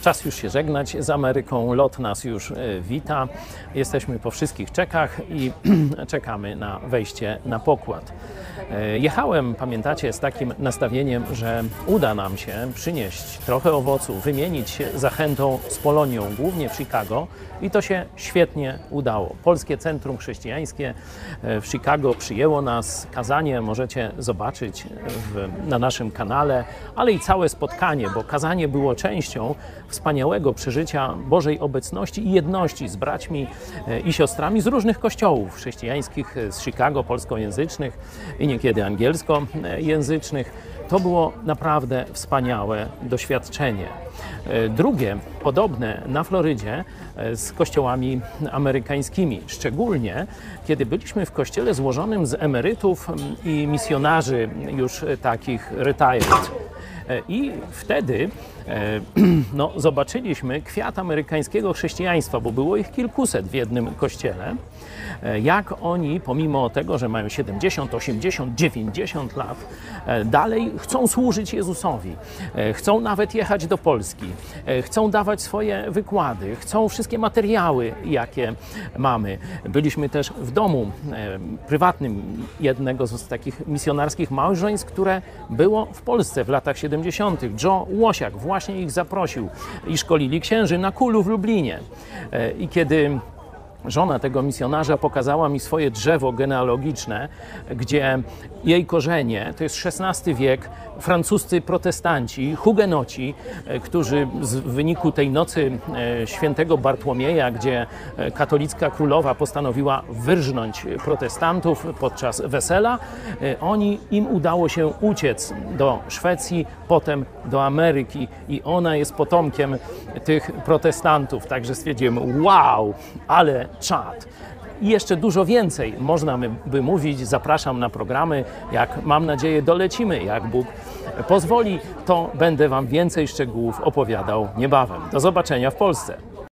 Czas już się żegnać z Ameryką. Lot nas już e, wita. Jesteśmy po wszystkich czekach i czekamy na wejście na pokład. E, Jechałem, pamiętacie, z takim nastawieniem, że uda nam się przynieść trochę owoców, wymienić się zachętą z Polonią, głównie w Chicago, i to się świetnie udało. Polskie Centrum Chrześcijańskie e, w Chicago przyjęło nas. Kazanie możecie zobaczyć w, na naszym kanale, ale i całe spotkanie, bo kazanie było częścią wspaniałego przeżycia Bożej obecności i jedności z braćmi e, i siostrami z różnych kościołów chrześcijańskich e, z Chicago, polskojęzycznych i niekiedy angielskojęzycznych. To było naprawdę wspaniałe doświadczenie. E, Drugie, podobne na Florydzie z kościołami amerykańskimi, szczególnie kiedy byliśmy w kościele złożonym z emerytów mm, i misjonarzy już takich retired. E, I wtedy e, no, zobaczyliśmy kwiat amerykańskiego chrześcijaństwa, bo było ich kilkuset w jednym kościele. E, Jak oni, pomimo tego, że mają 70, 80, 90 lat, e, dalej chcą służyć Jezusowi, e, chcą nawet jechać do Polski, chcą dawać swoje wykłady, chcą wszystkie materiały, jakie mamy. Byliśmy też w domu prywatnym jednego z takich misjonarskich małżeństw, które było w Polsce w latach 70. Joe Łosiak właśnie ich zaprosił i szkolili księży na kulu w Lublinie. I kiedy Żona tego misjonarza pokazała mi swoje drzewo genealogiczne, gdzie jej korzenie to jest XVI wiek, francuscy protestanci, hugenoci, e, którzy w wyniku tej nocy e, świętego Bartłomieja, gdzie e, katolicka królowa postanowiła wyrżnąć protestantów podczas wesela, oni im udało się uciec do Szwecji, potem do Ameryki i ona jest potomkiem tych protestantów. Także stwierdziłem, wow, ale czad. I jeszcze dużo więcej można by mówić. Zapraszam na programy. Jak mam nadzieję dolecimy, jak Bóg pozwoli, to będę Wam więcej szczegółów opowiadał niebawem. Do zobaczenia w Polsce.